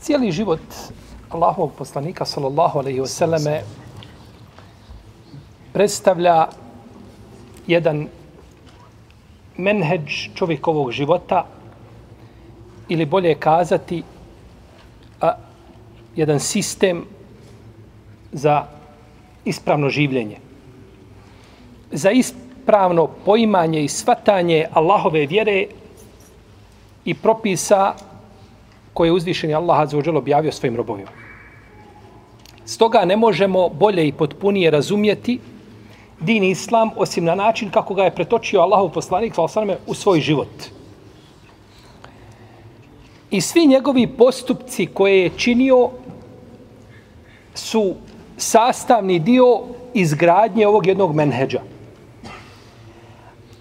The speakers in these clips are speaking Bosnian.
Cijeli život Allahovog poslanika, sallallahu alaihi wasallame, predstavlja jedan menheđ čovjekovog života ili bolje kazati a, jedan sistem za ispravno življenje. Za ispravno poimanje i svatanje Allahove vjere i propisa koje je uzvišeni Allah za objavio svojim robovima. Stoga ne možemo bolje i potpunije razumjeti din islam osim na način kako ga je pretočio Allahov poslanik u svoj život. I svi njegovi postupci koje je činio su sastavni dio izgradnje ovog jednog menheđa.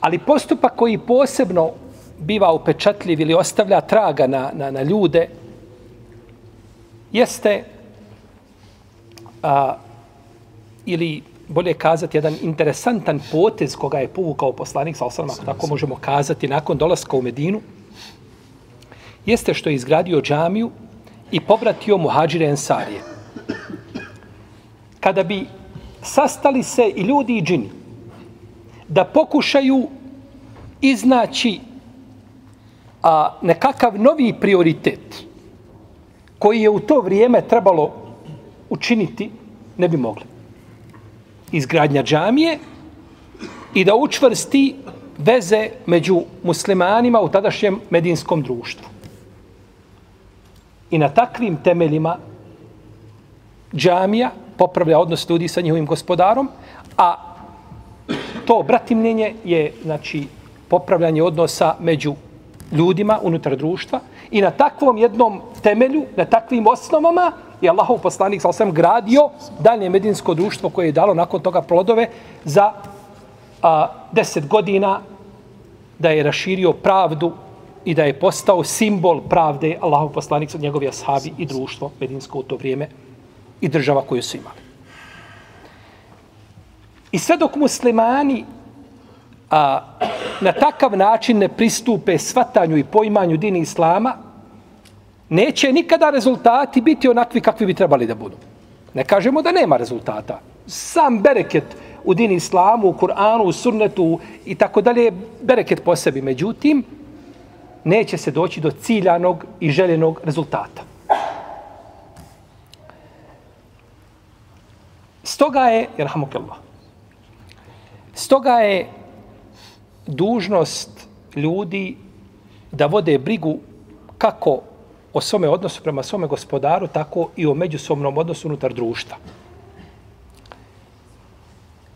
Ali postupak koji posebno biva upečatljiv ili ostavlja traga na, na, na ljude jeste a, ili bolje kazati jedan interesantan potez koga je povukao poslanik sa osrama, tako možemo kazati nakon dolaska u Medinu, jeste što je izgradio džamiju i povratio muhađire ensarije. Kada bi sastali se i ljudi i džini da pokušaju iznaći a, nekakav novi prioritet koji je u to vrijeme trebalo učiniti, ne bi mogli. Izgradnja džamije i da učvrsti veze među muslimanima u tadašnjem medinskom društvu. I na takvim temeljima džamija popravlja odnos ljudi sa njihovim gospodarom, a to bratimljenje je znači popravljanje odnosa među ljudima unutar društva i na takvom jednom temelju, na takvim osnovama je Allahov poslanik sa osam gradio dalje medinsko društvo koje je dalo nakon toga plodove za a, deset godina da je raširio pravdu i da je postao simbol pravde Allahov poslanik sa njegovi ashabi i društvo medinsko u to vrijeme i država koju su imali. I sve dok muslimani a, na takav način ne pristupe svatanju i poimanju dini islama, neće nikada rezultati biti onakvi kakvi bi trebali da budu. Ne kažemo da nema rezultata. Sam bereket u dini islamu, u Kur'anu, u sunnetu i tako dalje, bereket po sebi. Međutim, neće se doći do ciljanog i željenog rezultata. Stoga je, jer Stoga je dužnost ljudi da vode brigu kako o svome odnosu prema svome gospodaru, tako i o međusobnom odnosu unutar društva.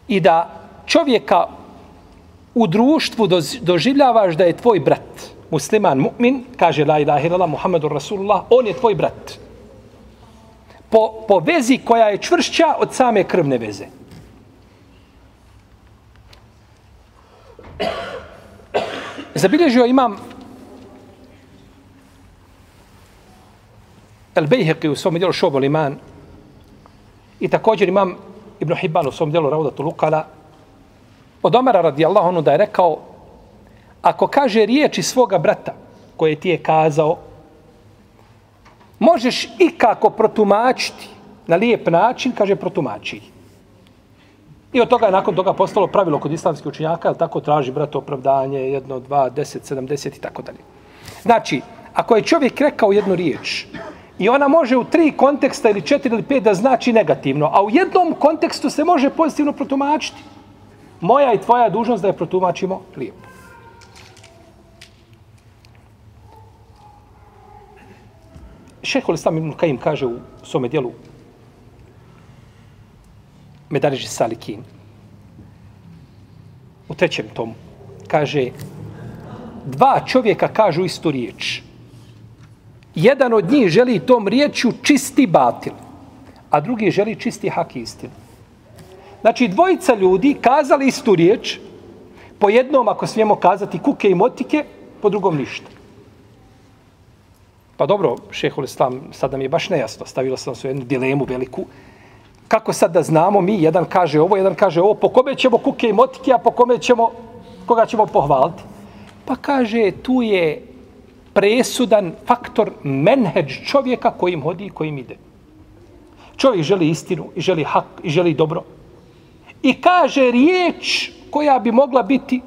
I da čovjeka u društvu doživljavaš da je tvoj brat, musliman, mu'min, kaže la ilaha illallah, Muhammedur Rasulullah, on je tvoj brat. Po, po vezi koja je čvršća od same krvne veze. Zabilježio imam El Bejheqi u svom djelu Šobol iman i također imam Ibn Hibban u svom djelu Raudatu Lukala od Omara radijallahu anhu da je rekao ako kaže riječi svoga brata koje ti je kazao možeš i kako protumačiti na lijep način, kaže protumači. I od toga je nakon toga postalo pravilo kod islamskih učinjaka, ali tako traži brat opravdanje, jedno, dva, deset, sedamdeset i tako dalje. Znači, ako je čovjek rekao jednu riječ i ona može u tri konteksta ili četiri ili pet da znači negativno, a u jednom kontekstu se može pozitivno protumačiti, moja i tvoja dužnost da je protumačimo lijepo. Šehol Islam Ibn Kajim kaže u svome dijelu Medariđi Salikin. U trećem tomu. Kaže, dva čovjeka kažu istu riječ. Jedan od njih želi tom riječu čisti batil, a drugi želi čisti hak istinu. Znači, dvojica ljudi kazali istu riječ, po jednom, ako smijemo kazati, kuke i motike, po drugom ništa. Pa dobro, šehol Islam, sad nam je baš nejasno, stavilo sam se jednu dilemu veliku, kako sad da znamo mi, jedan kaže ovo, jedan kaže ovo, po kome ćemo kuke i motike, a po kome ćemo, koga ćemo pohvaliti. Pa kaže, tu je presudan faktor menheđ čovjeka kojim hodi i kojim ide. Čovjek želi istinu i želi hak i želi dobro. I kaže riječ koja bi mogla biti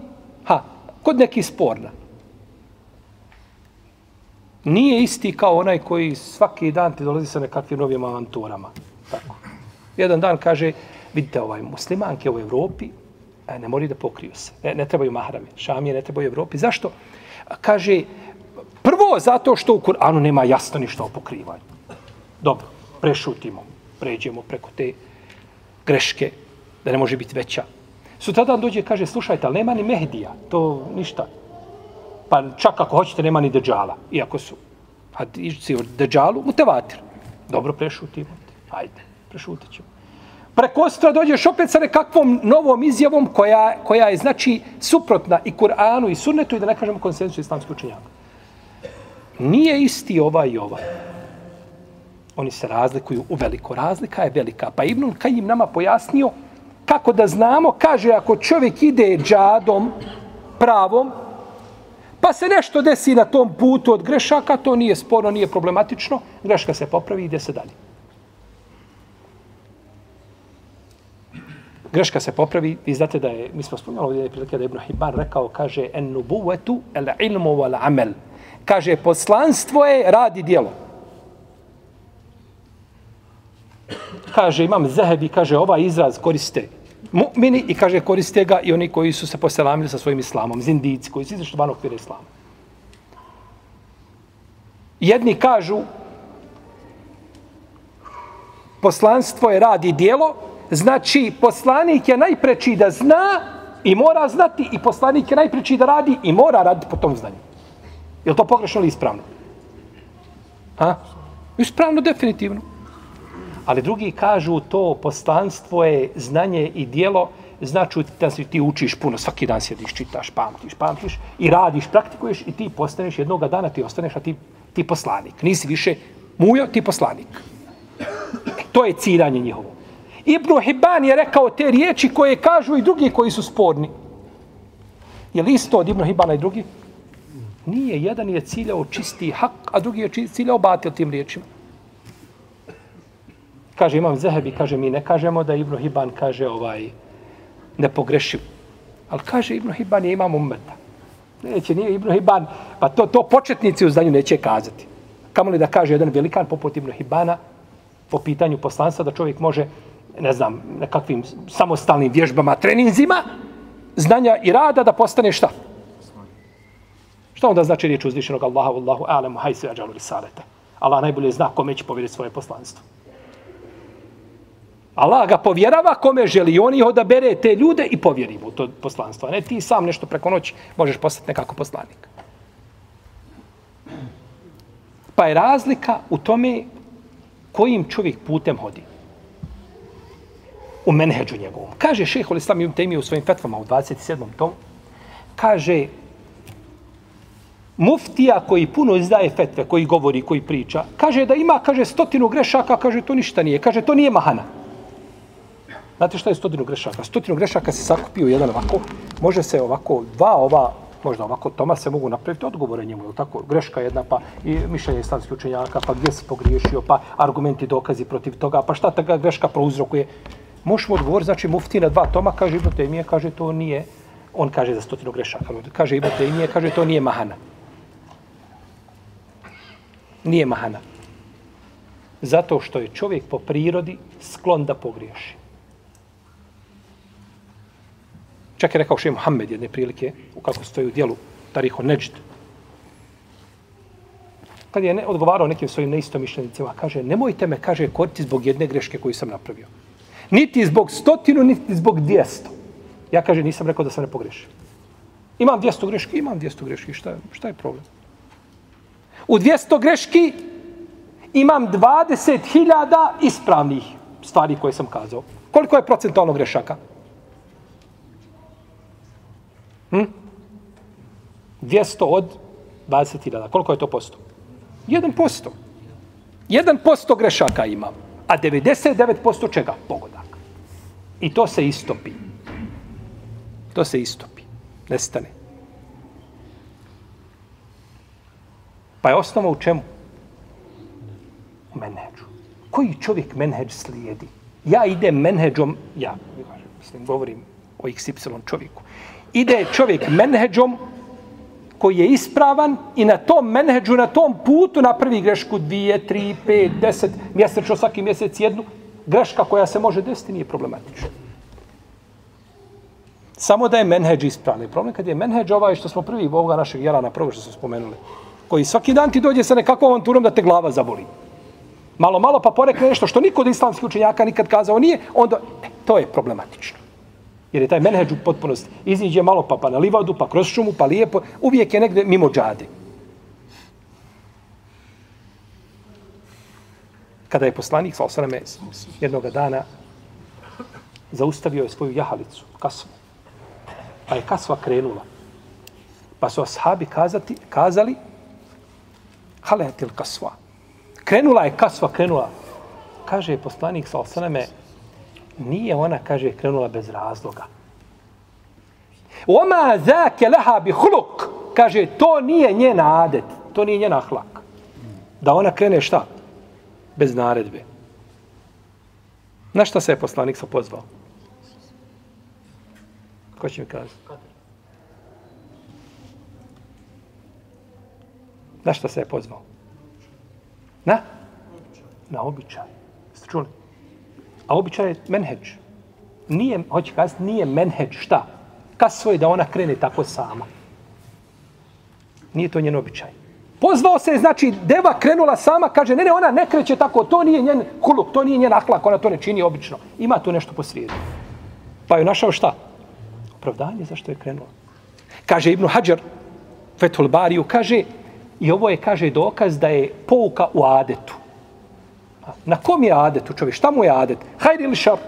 ha, kod neki sporna. Nije isti kao onaj koji svaki dan ti dolazi sa nekakvim novim avanturama. Tako. Jedan dan kaže, vidite ovaj muslimanke u Evropi, e, ne moraju da pokriju se. Ne, ne trebaju mahrame. Šamije ne trebaju u Evropi. Zašto? Kaže, prvo zato što u Kur'anu nema jasno ništa o pokrivanju. Dobro, prešutimo. Pređemo preko te greške da ne može biti veća. Sutradan dođe i kaže, slušajte, ali nema ni Mehdija. To ništa. Pa čak ako hoćete, nema ni Deđala. Iako su hadisci o Deđalu, mutevatir. Dobro, prešutimo. Hajde, prešutit ćemo. Preko sutra dođeš opet sa nekakvom novom izjavom koja, koja je, znači, suprotna i Kur'anu i sunnetu i da ne kažemo konsensu islamske učenjaka. Nije isti ova i ova. Oni se razlikuju u veliko. Razlika je velika. Pa Ibnul Kajim nama pojasnio kako da znamo, kaže, ako čovjek ide džadom pravom, pa se nešto desi na tom putu od grešaka, to nije sporno, nije problematično, greška se popravi i ide se dalje. Greška se popravi, vi znate da je, mi smo spomenuli ovdje prilike da je Ibn Hibban rekao, kaže, en nubuvetu el ilmu wal amel. Kaže, poslanstvo je radi dijelo. Kaže, imam zehebi, kaže, ovaj izraz koriste mu'mini i kaže, koriste ga i oni koji su se poselamili sa svojim islamom, zindici, koji su izašli van okvira islama. Jedni kažu, poslanstvo je radi dijelo, Znači, poslanik je najpreći da zna i mora znati i poslanik je najpreći da radi i mora raditi po tom znanju. Je li to pogrešno ili ispravno? Ha? Ispravno, definitivno. Ali drugi kažu to poslanstvo je znanje i dijelo, znači da si ti učiš puno, svaki dan sjediš, čitaš, pamtiš, pamtiš i radiš, praktikuješ i ti postaneš jednog dana, ti ostaneš, a ti, ti poslanik. Nisi više mujo, ti poslanik. E, to je ciljanje njihovo. Ibn Hibban je rekao te riječi koje kažu i drugi koji su sporni. Je li isto od Ibn Hibana i drugi? Nije. Jedan je ciljao čisti hak, a drugi je ciljao batil tim riječima. Kaže imam Zehebi, kaže mi ne kažemo da Ibn Hibban kaže ovaj ne pogrešiv. Ali kaže Ibn Hibban je imam ummeta. Neće, nije Ibn Hibban, pa to, to početnici u zdanju neće kazati. Kamo li da kaže jedan velikan poput Ibn Hibana po pitanju poslanstva da čovjek može ne znam, nekakvim samostalnim vježbama, treninzima, znanja i rada da postane šta? Šta onda znači riječ uzvišenog Allaha, Allahu, alemu, hajse, ađalu, risaleta? Allah najbolje zna kome će povjeriti svoje poslanstvo. Allah ga povjerava kome želi. On ih odabere te ljude i povjeri mu to poslanstvo. A ne ti sam nešto preko noći možeš postati nekako poslanik. Pa je razlika u tome kojim čovjek putem hodi u menheđu njegovom. Kaže šeho Islam Ibn Taymi u svojim fetvama u 27. tom, kaže muftija koji puno izdaje fetve, koji govori, koji priča, kaže da ima, kaže, stotinu grešaka, kaže, to ništa nije. Kaže, to nije mahana. Znate šta je stotinu grešaka? Stotinu grešaka se sakupio jedan ovako, može se ovako, dva ova, možda ovako, toma se mogu napraviti odgovore njemu, je tako? Greška jedna, pa i mišljenje islamskih učenjaka, pa gdje se pogriješio, pa argumenti, dokazi protiv toga, pa šta ta greška prouzrokuje? Možemo odgovoriti, znači mufti na dva toma, kaže Ibn Taymije, kaže to nije, on kaže za stotinu grešaka, kaže Ibn Taymije, kaže to nije mahana. Nije mahana. Zato što je čovjek po prirodi sklon da pogriješi. Čak je rekao še Muhammed jedne prilike, u kako stoji u dijelu Tariho Neđd. Kad je ne, odgovarao nekim svojim neistomišljenicima, kaže, nemojte me, kaže, koriti zbog jedne greške koju sam napravio. Niti zbog stotinu, niti zbog dvijesto. Ja kaže, nisam rekao da sam ne pogrešio. Imam dvijesto greški, imam dvijesto greški. Šta je, šta je problem? U dvijesto greški imam dvadeset hiljada ispravnih stvari koje sam kazao. Koliko je procentualno grešaka? Hm? 200 od 20.000. Koliko je to posto? 1%. 1% grešaka imam a 99% čega? Pogodak. I to se istopi. To se istopi. Nestane. Pa je osnova u čemu? U menheđu. Koji čovjek menheđ slijedi? Ja idem menheđom, ja, mislim, govorim o XY čovjeku. Ide čovjek menheđom koji je ispravan i na tom menheđu, na tom putu napravi grešku dvije, tri, pet, deset, mjesečno svaki mjesec jednu, greška koja se može desiti nije problematična. Samo da je menheđ ispravni. Problem kad je menheđ ovaj što smo prvi ovoga našeg jelana, prvo što smo spomenuli, koji svaki dan ti dođe sa nekakvom avanturom da te glava zaboli. Malo, malo pa porekne nešto što niko od islamskih učenjaka nikad kazao nije, onda ne, to je problematično. Jer je taj menheđ u potpunosti. Iziđe malo pa, pa na livadu, pa kroz šumu, pa lijepo. Uvijek je negde mimo džade. Kada je poslanik, sa osaname, jednog dana zaustavio je svoju jahalicu, kasvu. Pa je kasva krenula. Pa su ashabi kazati, kazali, haletil kasva. Krenula je kasva, krenula. Kaže je poslanik, sa osaname, nije ona, kaže, krenula bez razloga. Oma zake leha bi huluk. Kaže, to nije njen adet, to nije njen ahlak. Da ona krene šta? Bez naredbe. Na šta se je poslanik sa pozvao? Ko će mi kazati? Na šta se je pozvao? Na? Na običaj. Ste čuli? A običaj je menheđ. Nije, hoće kazati, nije menheđ, šta? Kaso je da ona krene tako sama. Nije to njen običaj. Pozvao se, znači, deva krenula sama, kaže, ne, ne, ona ne kreće tako, to nije njen huluk, to nije njen ahlak, ona to ne čini obično. Ima tu nešto po svijetu. Pa je našao šta? Opravdanje zašto je krenula. Kaže Ibnu Hadžar, Fethul Bariju, kaže, i ovo je, kaže, dokaz da je pouka u adetu. Na kom je adet u čovjek? Šta mu je adet? Hajde ili šar?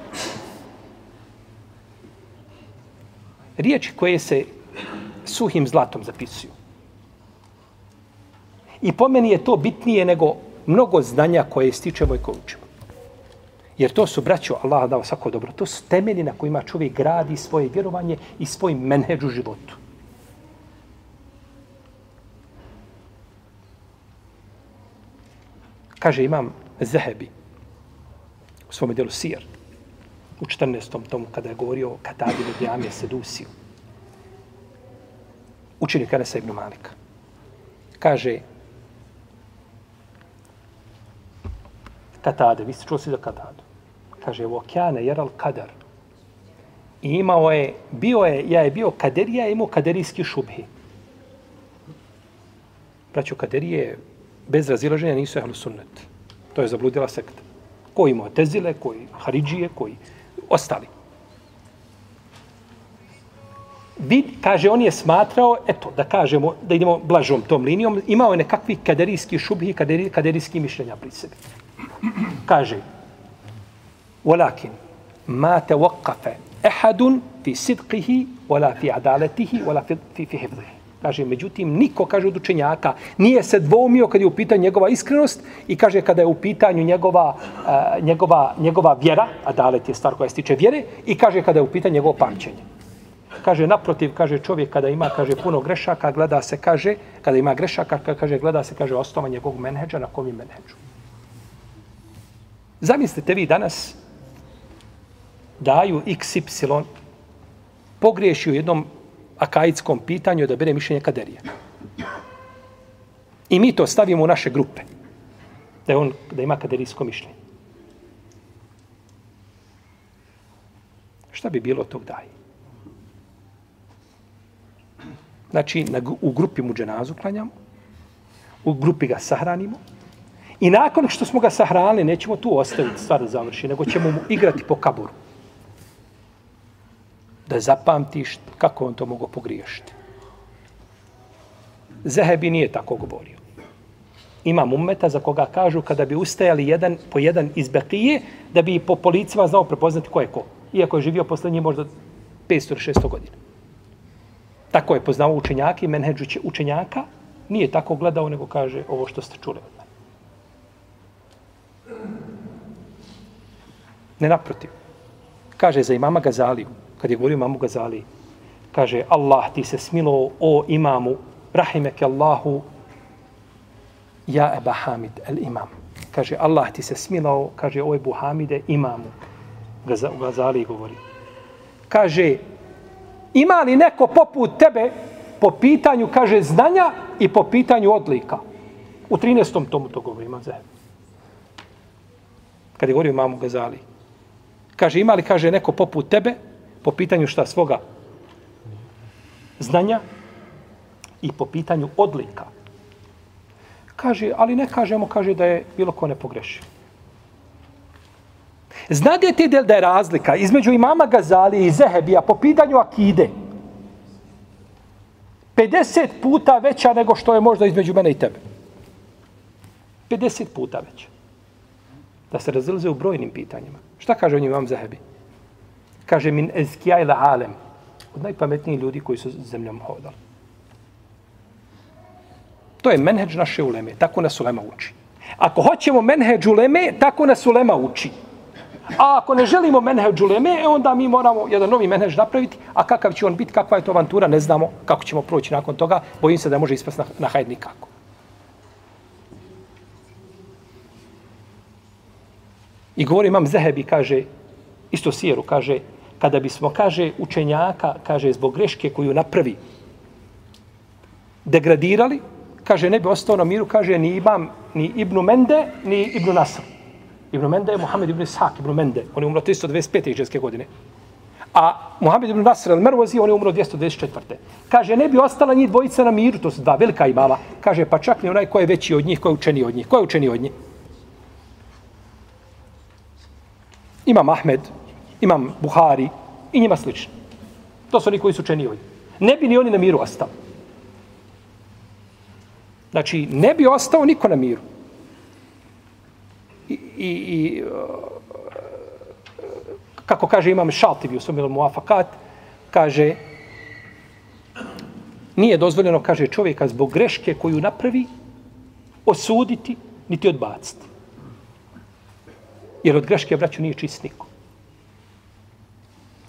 Riječi koje se suhim zlatom zapisuju. I po meni je to bitnije nego mnogo znanja koje stičemo i koje učimo. Jer to su, braćo, Allah dao svako dobro, to su temelji na kojima čovjek gradi svoje vjerovanje i svoj menheđ u životu. Kaže, imam Zehebi u svome djelu Sir u 14. tomu kada je govorio o Katadinu Djamije Sedusiju. Učenik Anasa ibn Malika. Kaže Katade, vi ste čuli si za Katadu. Kaže, u okeane jeral kadar. I imao je, bio je, ja je bio kaderija, imao kaderijski šubhi. Braćo, kaderije bez razilaženja nisu ehlu sunnet. To je zabludila sekta. Koji imao tezile, koji haridžije, koji ostali. Vid, kaže, on je smatrao, eto, da kažemo, da idemo blažom tom linijom, imao je nekakvi kaderijski šubhi, kaderi, kaderijski mišljenja pri sebi. Kaže, walakin, ma te wakafe ehadun fi sidqihi, wala fi adaletihi, wala fi, fi, fi hivdihi. Kaže, međutim, niko, kaže od učenjaka, nije se dvoumio kad je u pitanju njegova iskrenost i kaže kada je u pitanju njegova, uh, njegova, njegova vjera, a dalet je stvar koja se tiče vjere, i kaže kada je u pitanju njegovo pamćenje. Kaže, naprotiv, kaže čovjek kada ima, kaže, puno grešaka, gleda se, kaže, kada ima grešaka, kaže, gleda se, kaže, osnova njegovog menheđa, na kom je menheđu. Zamislite vi danas daju XY pogriješi u jednom akaidskom pitanju da bere mišljenje kaderija. I mi to stavimo u naše grupe. Da, je on, da ima kaderijsko mišljenje. Šta bi bilo tog daje? Znači, na, u grupi mu dženazu klanjamo, u grupi ga sahranimo, i nakon što smo ga sahranili, nećemo tu ostaviti stvar da završi, nego ćemo mu igrati po kaburu da zapamtiš kako on to mogo pogriješiti. Zehebi nije tako govorio. Ima ummeta za koga kažu kada bi ustajali jedan po jedan iz Bekije, da bi po policima znao prepoznati ko je ko. Iako je živio posle možda 500-600 godina. Tako je poznao učenjaka i menheđu učenjaka. Nije tako gledao, nego kaže ovo što ste čuli od mene. Ne naprotiv. Kaže za imama Gazaliju, kad je govorio imamu Gazali, kaže Allah ti se smilo o imamu, rahimeke Allahu, Ja Eba Hamid, el imam. Kaže, Allah ti se smilao, kaže, oj Buhamide, imamu. Gazali govori. Kaže, ima li neko poput tebe po pitanju, kaže, znanja i po pitanju odlika? U 13. tomu to govori, imam zajedno. Kad je govorio mamu Gazali. Kaže, ima li, kaže, neko poput tebe po pitanju šta svoga znanja i po pitanju odlika. Kaže, ali ne kažemo, kaže da je bilo ko ne pogreši. Znate del da je razlika između imama Gazali i Zehebija po pitanju akide? 50 puta veća nego što je možda između mene i tebe. 50 puta veća. Da se razilaze u brojnim pitanjima. Šta kaže o njim imam Zehebi? Kaže min ezkija ila alem. Od najpametnijih ljudi koji su zemljom hodali. To je menheđ naše uleme. Tako nas ulema uči. Ako hoćemo menheđ uleme, tako nas ulema uči. A ako ne želimo menheđ uleme, e onda mi moramo jedan novi menheđ napraviti. A kakav će on biti, kakva je to avantura, ne znamo kako ćemo proći nakon toga. Bojim se da može ispast na, na hajed nikako. I govori imam Zehebi, kaže, isto Sijeru, kaže, kada bismo, kaže, učenjaka, kaže, zbog greške koju napravi, degradirali, kaže, ne bi ostao na miru, kaže, ni imam ni Ibnu Mende, ni Ibnu Nasr. Ibnu Mende je Mohamed Ibn Ishak, Ibnu Mende. On je umro 325. iđeske godine. A Mohamed Ibn Nasr al-Mervozi, on je umro 224. Kaže, ne bi ostala njih dvojica na miru, to su dva velika imama. Kaže, pa čak ni onaj ko je veći od njih, ko je učeni od njih. Ko je učeni od njih? Imam Ahmed, imam Buhari i njima slično. To su oni koji su učeni ovdje. Ne bi ni oni na miru ostali. Znači, ne bi ostao niko na miru. I, i, i uh, kako kaže imam Šaltivi u svom muafakat, kaže, nije dozvoljeno, kaže čovjeka, zbog greške koju napravi, osuditi, niti odbaciti. Jer od greške, braću, nije čist niko.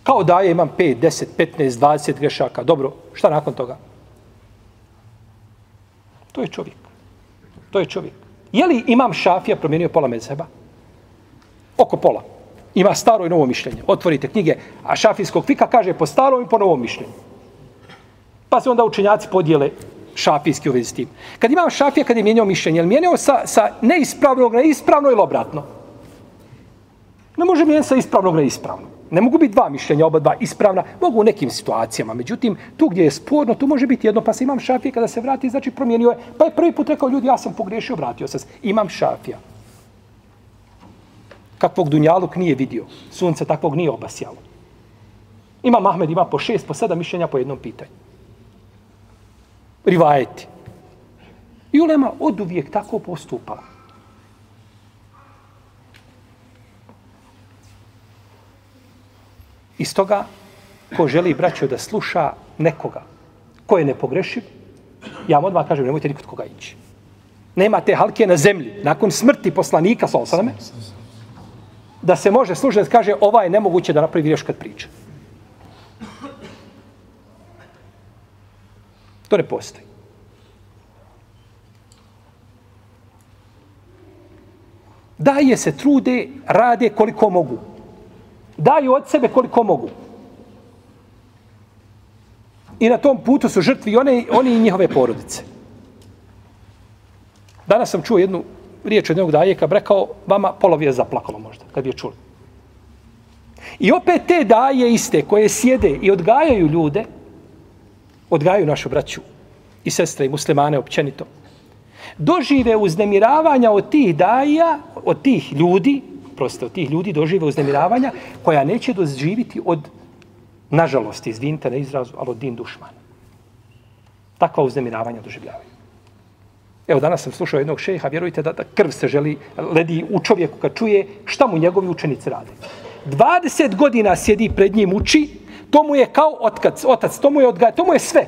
Kao da je imam 5, 10, 15, 20 grešaka. Dobro, šta nakon toga? To je čovjek. To je čovjek. Je li imam šafija promijenio pola mezheba? Oko pola. Ima staro i novo mišljenje. Otvorite knjige, a šafijskog fika kaže po starom i po novom mišljenju. Pa se onda učenjaci podijele šafijski u vezi s tim. Kad imam šafija, kad je mijenjao mišljenje, je li mijenjao sa, sa neispravnog na ispravno ili obratno? Ne može mijenjati sa ispravnog na ispravno. Ne mogu biti dva mišljenja, oba dva ispravna. Mogu u nekim situacijama. Međutim, tu gdje je sporno, tu može biti jedno. Pa se imam šafija kada se vrati, znači promijenio je. Pa je prvi put rekao, ljudi, ja sam pogriješio, vratio se. Imam šafija. Kakvog dunjaluk nije vidio. Sunce takvog nije obasjalo. Ima Mahmed, ima po šest, po sedam mišljenja po jednom pitanju. Rivajeti. I ulema od uvijek tako postupala. Iz toga, ko želi braćo da sluša nekoga ko je nepogrešiv, ja vam odmah kažem, nemojte nikod koga ići. Nema te halke na zemlji. Nakon smrti poslanika, sa osaname, da se može slušati kaže ova je nemoguće da napravi greš kad priča. To ne postoji. Daje se trude, rade koliko mogu daju od sebe koliko mogu. I na tom putu su žrtvi one, oni i njihove porodice. Danas sam čuo jednu riječ od jednog dajeka, rekao, vama polovi je zaplakalo možda, kad bi je čuli. I opet te daje iste koje sjede i odgajaju ljude, odgajaju našu braću i sestre i muslimane općenito, dožive uznemiravanja od tih daja, od tih ljudi, prosto od tih ljudi dožive uznemiravanja koja neće doživiti od, nažalost, izvinite na izrazu, ali od din dušmana. Takva uznemiravanja doživljavaju. Evo, danas sam slušao jednog šeha, vjerujte da, da krv se želi, ledi u čovjeku kad čuje šta mu njegovi učenici rade. 20 godina sjedi pred njim uči, to mu je kao otkac, otac, to mu je odgaj, to mu je sve.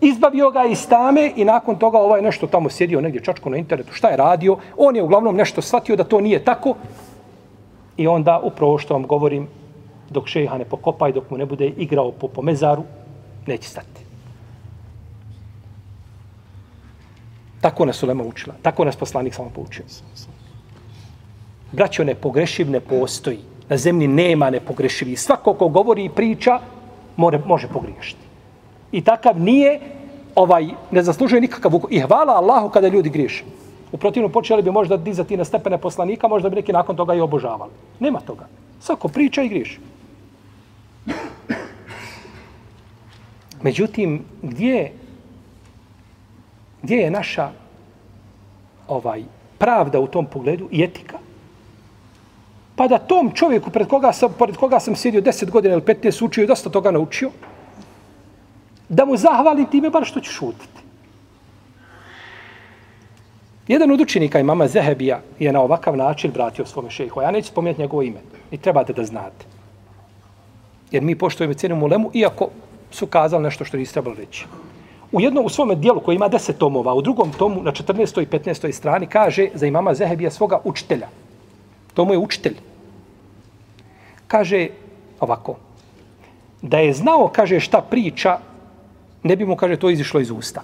Izbavio ga iz tame i nakon toga ovaj nešto tamo sjedio negdje čačko na internetu. Šta je radio? On je uglavnom nešto shvatio da to nije tako. I onda upravo što vam govorim, dok šeha ne pokopa i dok mu ne bude igrao po, po mezaru, neće stati. Tako nas ulema učila. Tako nas poslanik samo poučio. Braćo, nepogrešiv ne postoji. Na zemlji nema nepogrešivi. Svako ko govori i priča, more, može pogriješiti. I takav nije, ovaj, ne zaslužuje nikakav ukor. I hvala Allahu kada ljudi griješe. U protivnom počeli bi možda dizati na stepene poslanika, možda bi neki nakon toga i obožavali. Nema toga. Svako priča i griješi. Međutim, gdje, gdje je naša ovaj pravda u tom pogledu i etika? Pa da tom čovjeku pred koga sam, pored koga sam sjedio 10 godina ili 15 učio i dosta toga naučio, da mu zahvali time bar što će šutiti. Jedan od učenika imama Zehebija je na ovakav način vratio svome šejhu. Ja neću spomenuti njegovo ime. I trebate da znate. Jer mi poštojemo cijenu mulemu, iako su kazali nešto što niste trebali reći. U jednom, u svome dijelu koji ima deset tomova, u drugom tomu, na 14. i 15. strani, kaže za imama Zehebija svoga učitelja. To mu je učitelj. Kaže ovako, da je znao, kaže, šta priča, ne bi mu, kaže, to izišlo iz usta.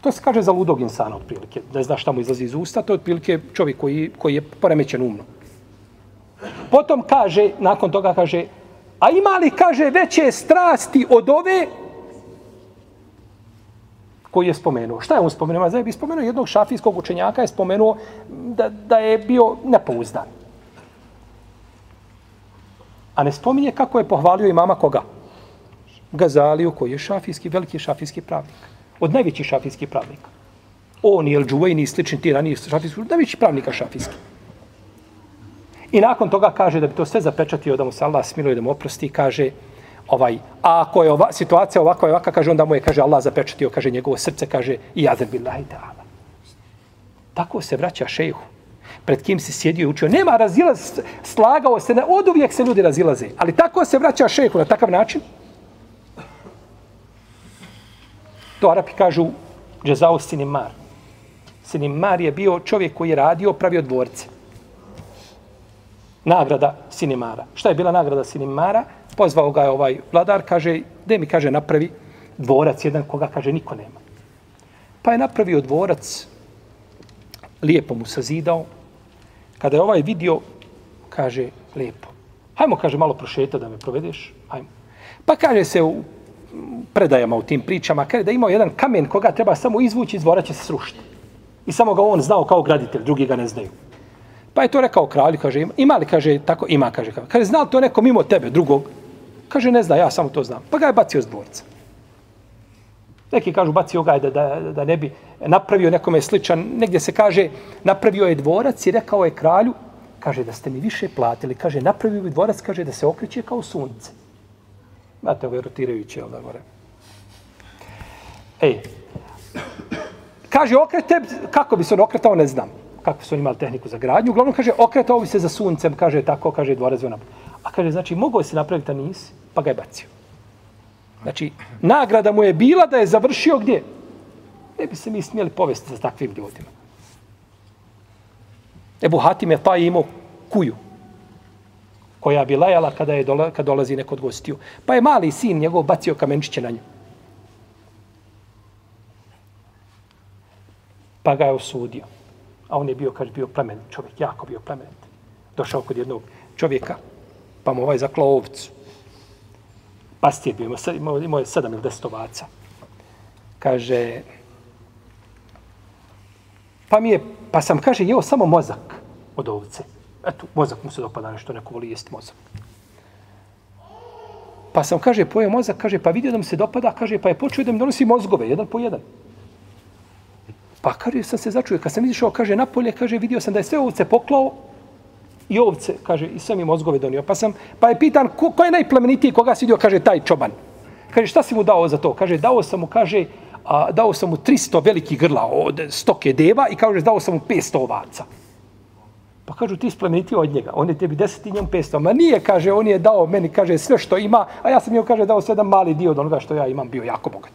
To se kaže za ludog insana, otprilike. Ne zna šta mu izlazi iz usta, to je otprilike čovjek koji, koji je poremećen umno. Potom kaže, nakon toga kaže, a ima li, kaže, veće strasti od ove koji je spomenuo. Šta je on spomenuo? Mazaj bi spomenuo jednog šafijskog učenjaka, je spomenuo da, da je bio nepouzdan. A ne spominje kako je pohvalio imama koga? Gazaliju, koji je šafijski, veliki šafijski pravnik. Od najvećih šafijskih pravnika. On i El Džuvejni i slični ti ranije šafijski, najveći pravnika šafijski. I nakon toga kaže da bi to sve zapečatio, da mu se Allah smiluje, da mu oprosti, kaže, ovaj, a ako je ova, situacija ovakva i ovakva, kaže, onda mu je, kaže, Allah zapečatio, kaže, njegovo srce, kaže, i jazer billahi ta'ala. Tako se vraća šejhu. Pred kim se sjedio i učio. Nema razilaz, slagao se, ne, od uvijek se ljudi razilaze. Ali tako se vraća šejhu na takav način. To Arapi kažu, džezao sinimar. Sinimar je bio čovjek koji je radio, pravio dvorce. Nagrada sinimara. Šta je bila nagrada sinimara? pozvao ga je ovaj vladar, kaže, gde mi kaže napravi dvorac jedan koga kaže niko nema. Pa je napravio dvorac, lijepo mu sazidao. Kada je ovaj vidio, kaže, lijepo. Hajmo, kaže, malo prošeta da me provedeš. Hajmo. Pa kaže se u predajama u tim pričama, kaže da imao jedan kamen koga treba samo izvući iz dvora će se srušiti. I samo ga on znao kao graditelj, drugi ga ne znaju. Pa je to rekao kralju, kaže, ima li, kaže, tako, ima, kaže, kaže, zna to neko mimo tebe, drugog? Kaže, ne zna, ja samo to znam. Pa ga je bacio s dvorca. Neki kažu, bacio ga je da, da, da ne bi napravio nekome sličan. Negdje se kaže, napravio je dvorac i rekao je kralju, kaže, da ste mi više platili. Kaže, napravio bi dvorac, kaže, da se okreće kao sunce. Imate ove rotirajuće, jel da gore. Ej, kaže, okrete, kako bi se on okretao, ne znam. Kako su oni imali tehniku za gradnju. Uglavnom, kaže, okretao bi se za suncem, kaže, tako, kaže, dvorac A kaže, znači, mogao se napraviti, a nisi, pa ga je bacio. Znači, nagrada mu je bila da je završio gdje? Ne bi se mi smijeli povesti za takvim ljudima. Ebu Hatim je taj imao kuju koja bi lajala kada je dola, kad dolazi neko od gostiju. Pa je mali sin njegov bacio kamenčiće na nju. Pa ga je osudio. A on je bio, kaže, bio plemen čovjek, jako bio plemen. Došao kod jednog čovjeka, pa mu ovaj zaklao ovcu. Pastir bio, imao, imao je sedam ili deset ovaca. Kaže, pa mi je, pa sam, kaže, jeo samo mozak od ovce. Eto, mozak mu se dopada nešto, neko voli jesti mozak. Pa sam, kaže, pojeo mozak, kaže, pa vidio da mu se dopada, kaže, pa je počeo da mi donosi mozgove, jedan po jedan. Pa kaže, sam se začuje, kad sam izišao, kaže, napolje, kaže, vidio sam da je sve ovce poklao, i ovce, kaže, i sve mi mozgove donio. Pa sam, pa je pitan, ko, ko je najplemenitiji, koga si vidio, kaže, taj čoban. Kaže, šta si mu dao za to? Kaže, dao sam mu, kaže, a, dao sam mu 300 velikih grla od stoke deva i kaže, dao sam mu 500 ovaca. Pa kažu, ti splemeniti od njega. On je tebi deset i njom 500. Ma nije, kaže, on je dao meni, kaže, sve što ima, a ja sam joj, kaže, dao sedam mali dio od onoga što ja imam, bio jako bogat.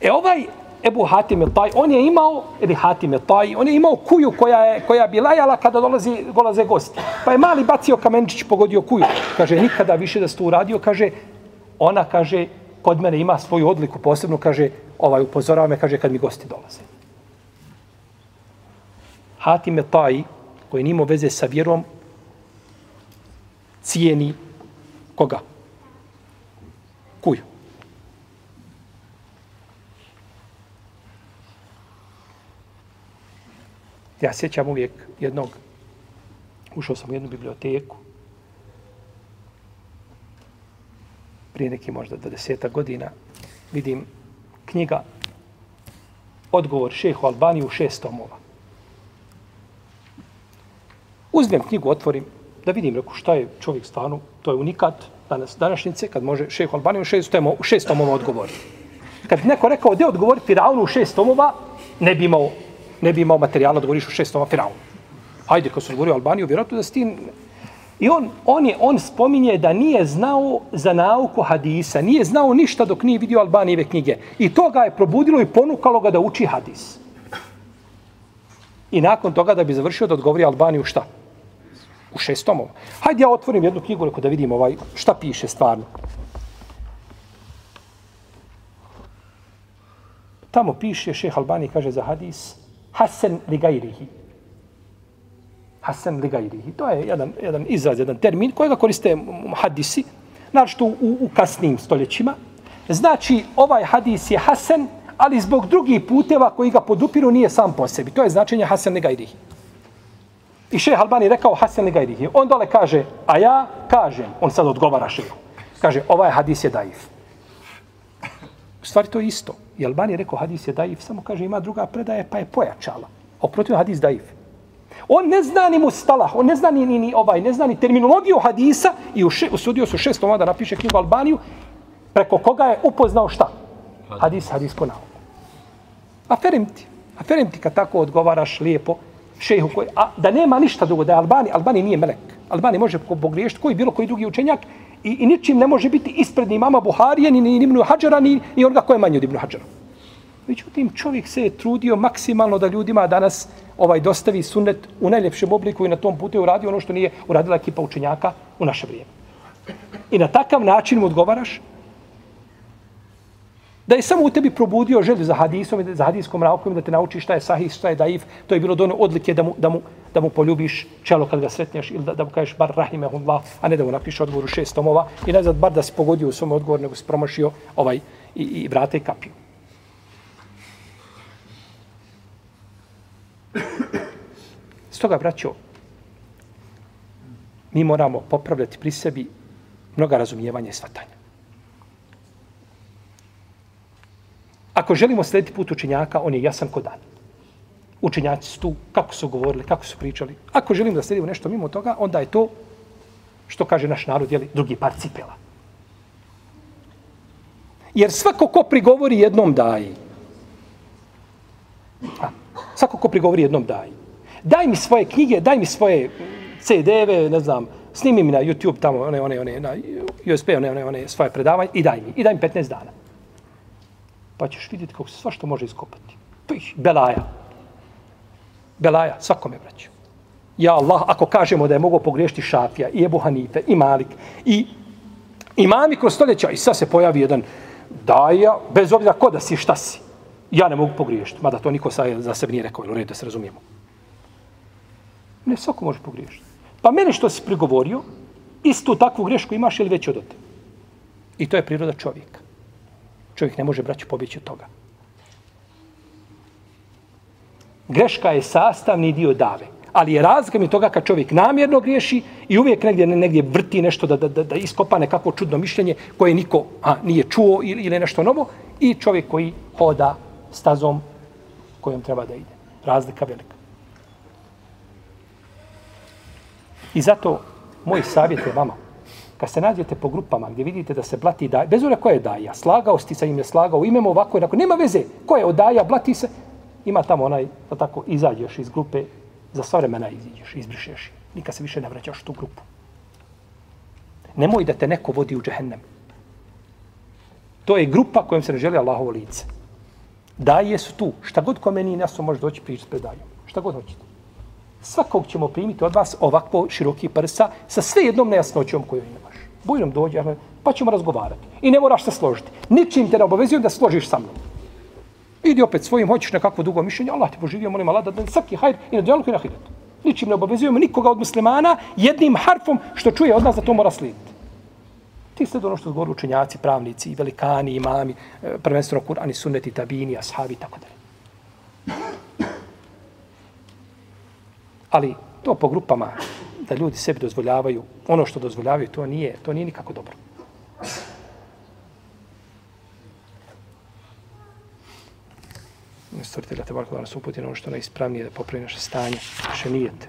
E ovaj Ebu Hatim el Taj, on je imao, ili Hatim el Taj, on je imao kuju koja, je, koja je bilajala kada dolazi, dolaze gosti. Pa je mali bacio kamenčić, pogodio kuju. Kaže, nikada više da se to uradio, kaže, ona kaže, kod mene ima svoju odliku posebno, kaže, ovaj upozorava me, kaže, kad mi gosti dolaze. Hatime Taji, koji nimo veze sa vjerom, cijeni koga? Kuju. Ja sjećam uvijek jednog, ušao sam u jednu biblioteku, prije neki možda do deseta godina, vidim knjiga Odgovor šehu Albaniju u šest tomova. Uzmem knjigu, otvorim, da vidim reku, šta je čovjek stvarno, to je unikat danas, današnjice, kad može šehu Albaniju u šest, tomova, u šest tomova odgovoriti. Kad neko rekao, gdje odgovori Firaunu u šest tomova, ne bi imao, ne bi imao materijala odgovoriš u šest tomova Firaunu. Hajde, kad su govorio Albaniju, vjerojatno da stin... I on, on, je, on spominje da nije znao za nauku hadisa, nije znao ništa dok nije vidio Albanijeve knjige. I to ga je probudilo i ponukalo ga da uči hadis. I nakon toga da bi završio da odgovori Albaniju šta? U šest tomova. Hajde ja otvorim jednu knjigu da vidim ovaj, šta piše stvarno. Tamo piše, šeh Albani kaže za hadis, Hasan Ligajrihi. Hasan ligajrihi. To je jedan, jedan izraz, jedan termin kojega koriste hadisi, znači u, u kasnim stoljećima. Znači, ovaj hadis je Hasan, ali zbog drugih puteva koji ga podupiru nije sam po sebi. To je značenje Hasan ligajrihi. I šeh Albani rekao Hasan li gajrihi. On dole kaže, a ja kažem, on sad odgovara šehu. Kaže, ovaj hadis je daif. U stvari to je isto. I Albani rekao hadis je daif, samo kaže ima druga predaje pa je pojačala. Oprotiv hadis daif. On ne zna ni mustalah, on ne zna ni, ni, ni ovaj, ne zna ni terminologiju hadisa i u še, usudio su šest da napiše knjigu Albaniju, preko koga je upoznao šta? Hadis, hadis po nauku. Aferim ti. Aferim ti kad tako odgovaraš lijepo šehu koji, a da nema ništa drugo, da je Albani, Albani nije melek. Albani može pogriješiti koji bilo koji drugi učenjak i, i ničim ne može biti ispred ni mama Buharije, ni, ni Ibnu Hadžara, ni, ni onoga koje je manje od Ibnu Hadžara. Međutim, čovjek se je trudio maksimalno da ljudima danas ovaj dostavi sunnet u najljepšem obliku i na tom putu je uradio ono što nije uradila ekipa učenjaka u naše vrijeme. I na takav način mu odgovaraš da je samo u tebi probudio želju za hadisom i za hadijskom naukom da te nauči šta je sahih, šta je daif. To je bilo dono odlike da mu, da mu, da mu poljubiš čelo kad ga sretneš ili da, da mu kažeš bar rahimehullah, a ne da mu napiše odgovor u šest tomova i nazad bar da se pogodio u svom odgovoru nego si promašio ovaj, i, i vrate i kapiju. Stoga, braćo, mi moramo popravljati pri sebi mnoga razumijevanja i svatanja. Ako želimo slediti put učenjaka, on je jasan kod dan. Učenjaci su tu, kako su govorili, kako su pričali. Ako želimo da sledimo nešto mimo toga, onda je to, što kaže naš narod, jeli, drugi par cipela. Jer svako ko prigovori jednom daji, a, svako ko prigovori jednom daji, daj mi svoje knjige, daj mi svoje CD-eve, ne znam, snimi mi na YouTube tamo, one, one, one, na USB, one, one, one, svoje predavanje i daj mi. I daj mi 15 dana. Pa ćeš vidjeti kako se svašta može iskopati. Pih, belaja. Belaja, svakome braću. Ja Allah, ako kažemo da je mogao pogriješiti Šafija, i Ebu Hanife, i Malik, i imami kroz stoljeća, i sad se pojavi jedan daja, bez obzira ko da si, šta si. Ja ne mogu pogriješiti, mada to niko za sebe nije rekao, ili da se razumijemo. Ne, svako može pogriješiti. Pa mene što si prigovorio, istu takvu grešku imaš ili već od te. I to je priroda čovjeka. Čovjek ne može braću, pobjeći od toga. Greška je sastavni dio dave. Ali je razlika mi toga kad čovjek namjerno griješi i uvijek negdje, negdje vrti nešto da, da, da, da iskopa nekako čudno mišljenje koje niko a, nije čuo ili, ili nešto novo i čovjek koji hoda stazom kojom treba da ide. Razlika velika. I zato moj savjet je vama, kad se nađete po grupama gdje vidite da se blati daja, bez ura ko je daja, slagao sti sa im je slagao, imamo ovako, jednako, nema veze, ko je od daja, blati se, ima tamo onaj, da tako, izađeš iz grupe, za sva vremena iziđeš, izbrišeš, nikad se više ne vraćaš tu grupu. Nemoj da te neko vodi u džehennem. To je grupa kojom se ne želi Allahovo lice. Daje su tu. Šta god ko meni naso može doći pričati pred dajom. Šta god hoćete svakog ćemo primiti od vas ovakvo široki prsa sa sve jednom nejasnoćom koju imamo. Bujrom dođe, pa ćemo razgovarati. I ne moraš se složiti. Ničim te ne obavezujem da složiš sa mnom. Idi opet svojim, hoćeš nekakvo dugo mišljenje, Allah te poživio, molim Allah da da svaki hajr i na djelku i na hiretu. Ničim ne obavezujemo nikoga od muslimana jednim harfom što čuje od nas da to mora slijediti. Ti sled ono što zgovoru učenjaci, pravnici, velikani, imami, e, prvenstveno Kur'ani, sunneti, tabini, ashabi i tako dalje. Ali to po grupama da ljudi sebi dozvoljavaju ono što dozvoljavaju, to nije, to nije nikako dobro. Stvoritelja te barko da nas uputi na ono što najispravnije da popravi naše stanje, naše nijete.